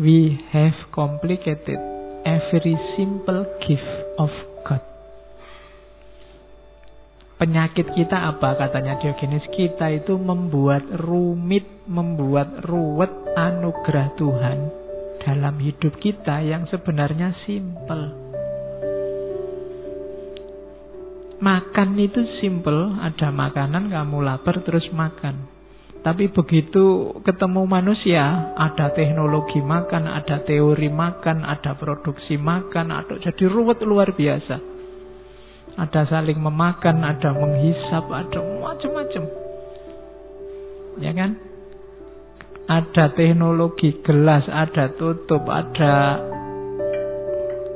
We have complicated every simple gift of God. Penyakit kita apa katanya Diogenes? Kita itu membuat rumit, membuat ruwet anugerah Tuhan dalam hidup kita yang sebenarnya simple. Makan itu simple, ada makanan kamu lapar terus makan. Tapi begitu ketemu manusia, ada teknologi makan, ada teori makan, ada produksi makan, ada jadi ruwet luar biasa. Ada saling memakan, ada menghisap, ada macam-macam. Ya kan? Ada teknologi gelas, ada tutup, ada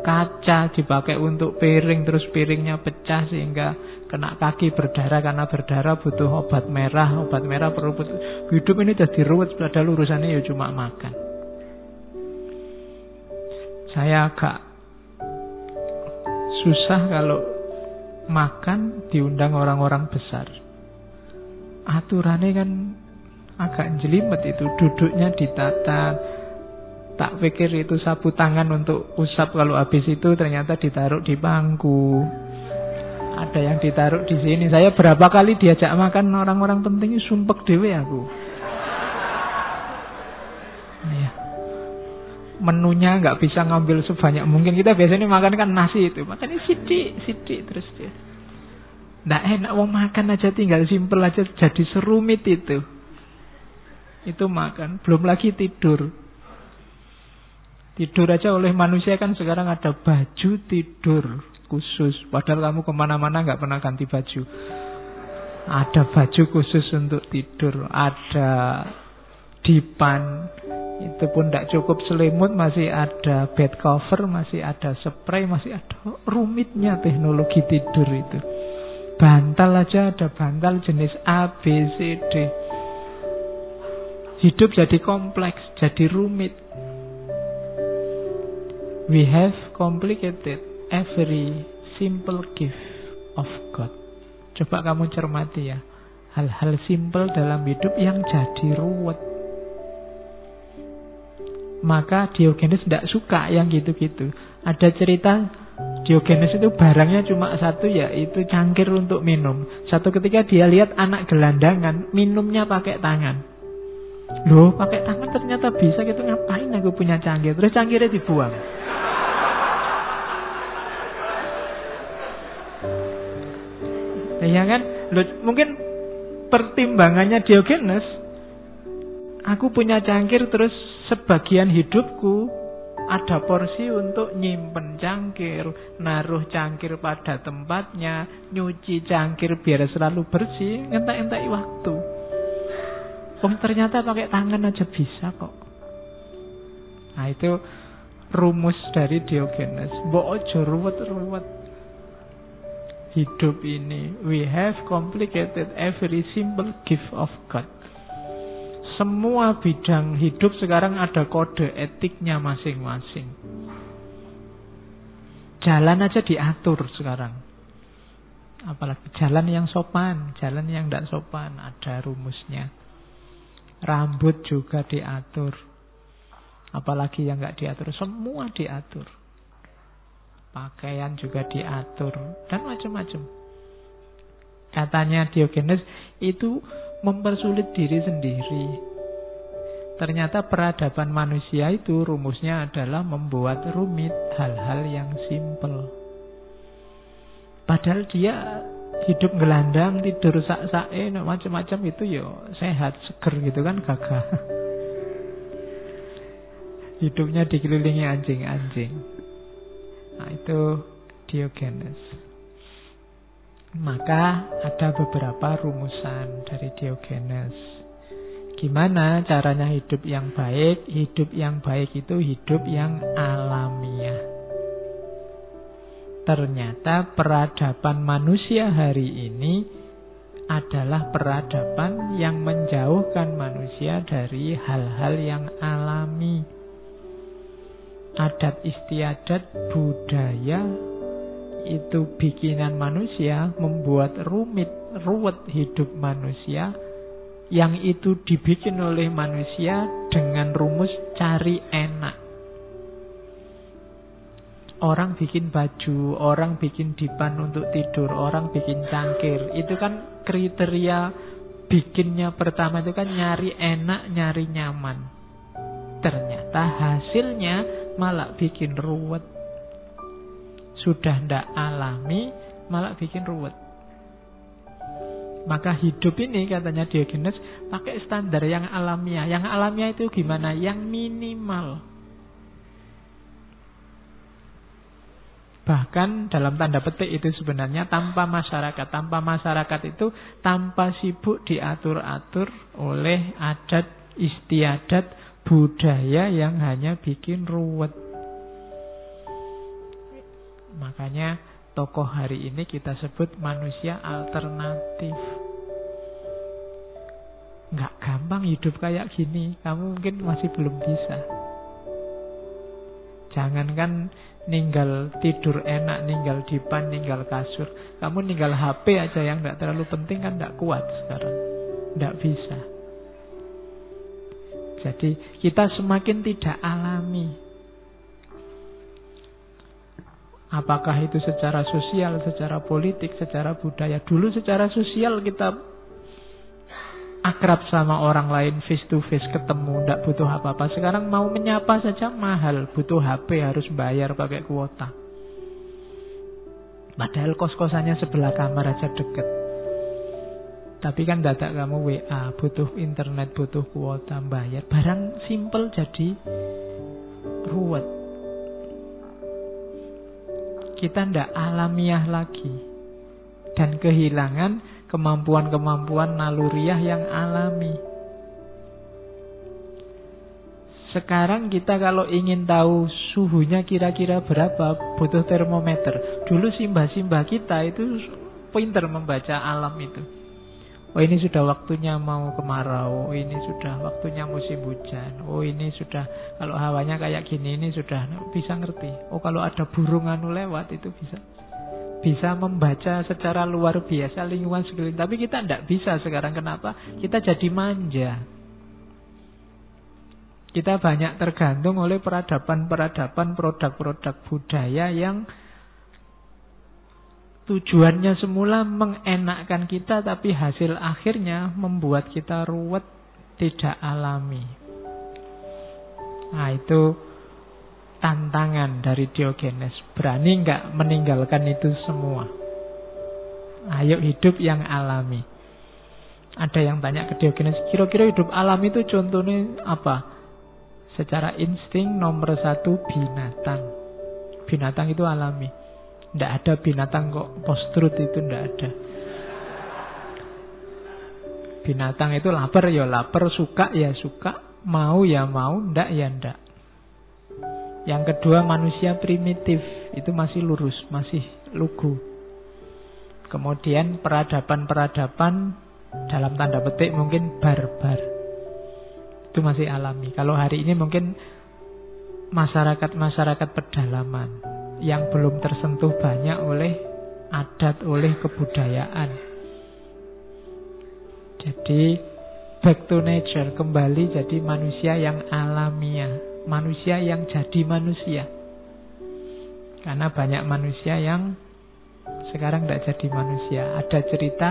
kaca dipakai untuk piring terus piringnya pecah sehingga kena kaki berdarah karena berdarah butuh obat merah. Obat merah perlu hidup ini jadi ruwet padahal urusannya ya cuma makan. Saya agak susah kalau makan diundang orang-orang besar. Aturannya kan agak jelimet itu duduknya ditata. Tak pikir itu sapu tangan untuk usap kalau habis itu ternyata ditaruh di bangku. Ada yang ditaruh di sini. Saya berapa kali diajak makan orang-orang penting sumpek dewe aku. Ya. Menunya nggak bisa ngambil sebanyak mungkin. Kita biasanya makan kan nasi itu. Makannya sidik, sidik terus dia. Nggak enak mau makan aja tinggal simpel aja jadi serumit itu. Itu makan. Belum lagi tidur. Tidur aja oleh manusia kan sekarang ada baju tidur khusus. Padahal kamu ke mana-mana nggak pernah ganti baju. Ada baju khusus untuk tidur. Ada dipan. Itu pun tidak cukup selimut. Masih ada bed cover. Masih ada spray. Masih ada rumitnya teknologi tidur itu. Bantal aja ada bantal jenis A, B, C, D. Hidup jadi kompleks, jadi rumit. We have complicated every simple gift of God. Coba kamu cermati ya. Hal-hal simple dalam hidup yang jadi ruwet. Maka Diogenes tidak suka yang gitu-gitu. Ada cerita Diogenes itu barangnya cuma satu yaitu cangkir untuk minum. Satu ketika dia lihat anak gelandangan minumnya pakai tangan. Loh, pakai tangan ternyata bisa gitu ngapain aku punya cangkir? Terus cangkirnya dibuang. Ya kan? Loh, mungkin pertimbangannya Diogenes aku punya cangkir terus sebagian hidupku ada porsi untuk nyimpen cangkir, naruh cangkir pada tempatnya, nyuci cangkir biar selalu bersih, entak-entak waktu. Oh ternyata pakai tangan aja bisa kok. Nah itu rumus dari Diogenes. Mbok ojo ruwet-ruwet hidup ini. We have complicated every simple gift of God. Semua bidang hidup sekarang ada kode etiknya masing-masing. Jalan aja diatur sekarang. Apalagi jalan yang sopan, jalan yang tidak sopan, ada rumusnya. Rambut juga diatur. Apalagi yang nggak diatur, semua diatur pakaian juga diatur dan macam-macam. Katanya Diogenes itu mempersulit diri sendiri. Ternyata peradaban manusia itu rumusnya adalah membuat rumit hal-hal yang simpel. Padahal dia hidup gelandang, tidur sak-sae, macam-macam itu ya sehat, seger gitu kan gagah. Hidupnya dikelilingi anjing-anjing. Nah, itu Diogenes. Maka ada beberapa rumusan dari Diogenes. Gimana caranya hidup yang baik? Hidup yang baik itu hidup yang alamiah. Ternyata peradaban manusia hari ini adalah peradaban yang menjauhkan manusia dari hal-hal yang alami adat istiadat budaya itu bikinan manusia membuat rumit ruwet hidup manusia yang itu dibikin oleh manusia dengan rumus cari enak. Orang bikin baju, orang bikin dipan untuk tidur, orang bikin cangkir. Itu kan kriteria bikinnya pertama itu kan nyari enak, nyari nyaman. Ternyata hasilnya malah bikin ruwet. Sudah ndak alami, malah bikin ruwet. Maka hidup ini katanya Diogenes pakai standar yang alamiah. Yang alamiah itu gimana? Yang minimal. Bahkan dalam tanda petik itu sebenarnya tanpa masyarakat. Tanpa masyarakat itu tanpa sibuk diatur-atur oleh adat istiadat budaya yang hanya bikin ruwet. Makanya tokoh hari ini kita sebut manusia alternatif. Nggak gampang hidup kayak gini. Kamu mungkin masih belum bisa. Jangankan ninggal tidur enak, ninggal dipan, ninggal kasur. Kamu ninggal HP aja yang tidak terlalu penting kan tidak kuat sekarang. Tidak bisa. Jadi kita semakin tidak alami. Apakah itu secara sosial, secara politik, secara budaya. Dulu secara sosial kita akrab sama orang lain face to face ketemu tidak butuh apa-apa sekarang mau menyapa saja mahal butuh HP harus bayar pakai kuota padahal kos-kosannya sebelah kamar aja deket tapi kan dadak kamu WA butuh internet butuh kuota bayar barang simple jadi ruwet kita ndak alamiah lagi dan kehilangan kemampuan-kemampuan naluriah yang alami. Sekarang kita kalau ingin tahu suhunya kira-kira berapa, butuh termometer. Dulu simbah-simbah kita itu pinter membaca alam itu. Oh ini sudah waktunya mau kemarau, oh ini sudah waktunya musim hujan, oh ini sudah kalau hawanya kayak gini ini sudah bisa ngerti. Oh kalau ada burung anu lewat itu bisa bisa membaca secara luar biasa lingkungan sekeliling. Tapi kita tidak bisa sekarang. Kenapa? Kita jadi manja. Kita banyak tergantung oleh peradaban-peradaban produk-produk budaya yang tujuannya semula mengenakkan kita tapi hasil akhirnya membuat kita ruwet, tidak alami. Nah itu tantangan dari Diogenes. Berani nggak meninggalkan itu semua? Ayo hidup yang alami. Ada yang tanya ke Diogenes, kira-kira hidup alami itu contohnya apa? Secara insting nomor satu binatang. Binatang itu alami. Tidak ada binatang kok post-truth itu tidak ada. Binatang itu lapar ya lapar, suka ya suka, mau ya mau, ndak ya ndak. Yang kedua manusia primitif itu masih lurus, masih lugu. Kemudian peradaban-peradaban dalam tanda petik mungkin barbar. Itu masih alami. Kalau hari ini mungkin masyarakat-masyarakat pedalaman yang belum tersentuh banyak oleh adat, oleh kebudayaan. Jadi back to nature, kembali jadi manusia yang alamiah manusia yang jadi manusia. Karena banyak manusia yang sekarang tidak jadi manusia. Ada cerita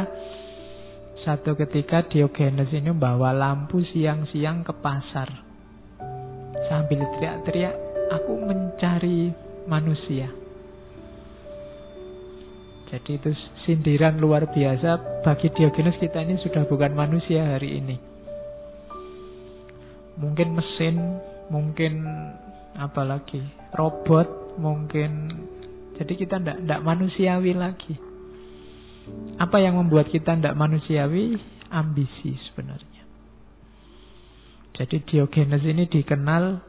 satu ketika Diogenes ini membawa lampu siang-siang ke pasar. Sambil teriak-teriak, aku mencari manusia. Jadi itu sindiran luar biasa bagi Diogenes kita ini sudah bukan manusia hari ini. Mungkin mesin mungkin apalagi robot mungkin jadi kita ndak manusiawi lagi apa yang membuat kita ndak manusiawi ambisi sebenarnya jadi Diogenes ini dikenal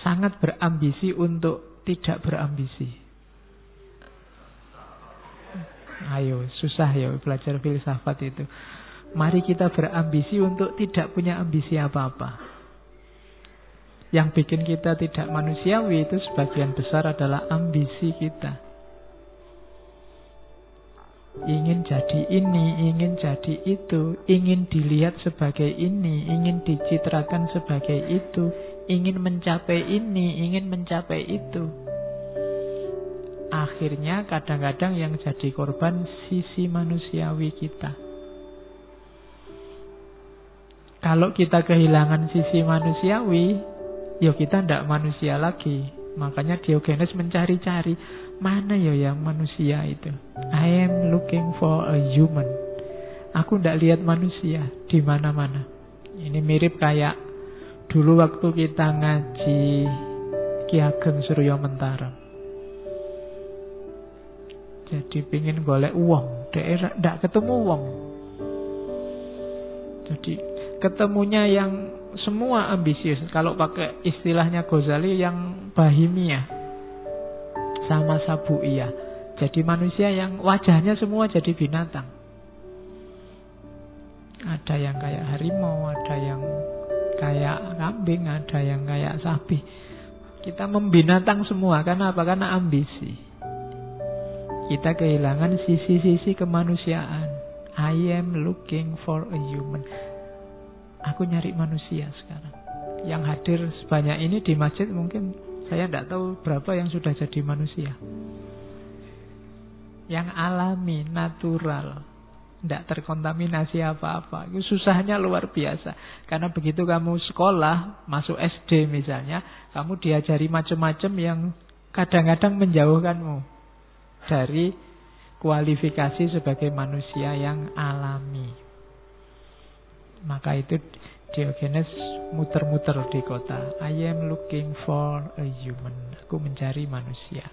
sangat berambisi untuk tidak berambisi. Ayo susah ya belajar filsafat itu. Mari kita berambisi untuk tidak punya ambisi apa-apa. Yang bikin kita tidak manusiawi itu sebagian besar adalah ambisi kita. Ingin jadi ini, ingin jadi itu, ingin dilihat sebagai ini, ingin dicitrakan sebagai itu, ingin mencapai ini, ingin mencapai itu. Akhirnya kadang-kadang yang jadi korban sisi manusiawi kita. Kalau kita kehilangan sisi manusiawi, ya kita tidak manusia lagi. Makanya Diogenes mencari-cari mana ya yang manusia itu. I am looking for a human. Aku tidak lihat manusia di mana-mana. Ini mirip kayak dulu waktu kita ngaji Ki Ageng Suryo Mentara. Jadi pingin golek uang, daerah tidak ketemu uang. Jadi ketemunya yang semua ambisius. Kalau pakai istilahnya Ghazali yang bahimia sama sabuia. Jadi manusia yang wajahnya semua jadi binatang. Ada yang kayak harimau, ada yang kayak kambing, ada yang kayak sapi. Kita membinatang semua karena apa? Karena ambisi. Kita kehilangan sisi-sisi kemanusiaan. I am looking for a human. Aku nyari manusia sekarang. Yang hadir sebanyak ini di masjid mungkin saya tidak tahu berapa yang sudah jadi manusia. Yang alami, natural. Tidak terkontaminasi apa-apa. Itu susahnya luar biasa. Karena begitu kamu sekolah, masuk SD misalnya, kamu diajari macam-macam yang kadang-kadang menjauhkanmu dari kualifikasi sebagai manusia yang alami. Maka itu Diogenes muter-muter di kota. I am looking for a human. Aku mencari manusia.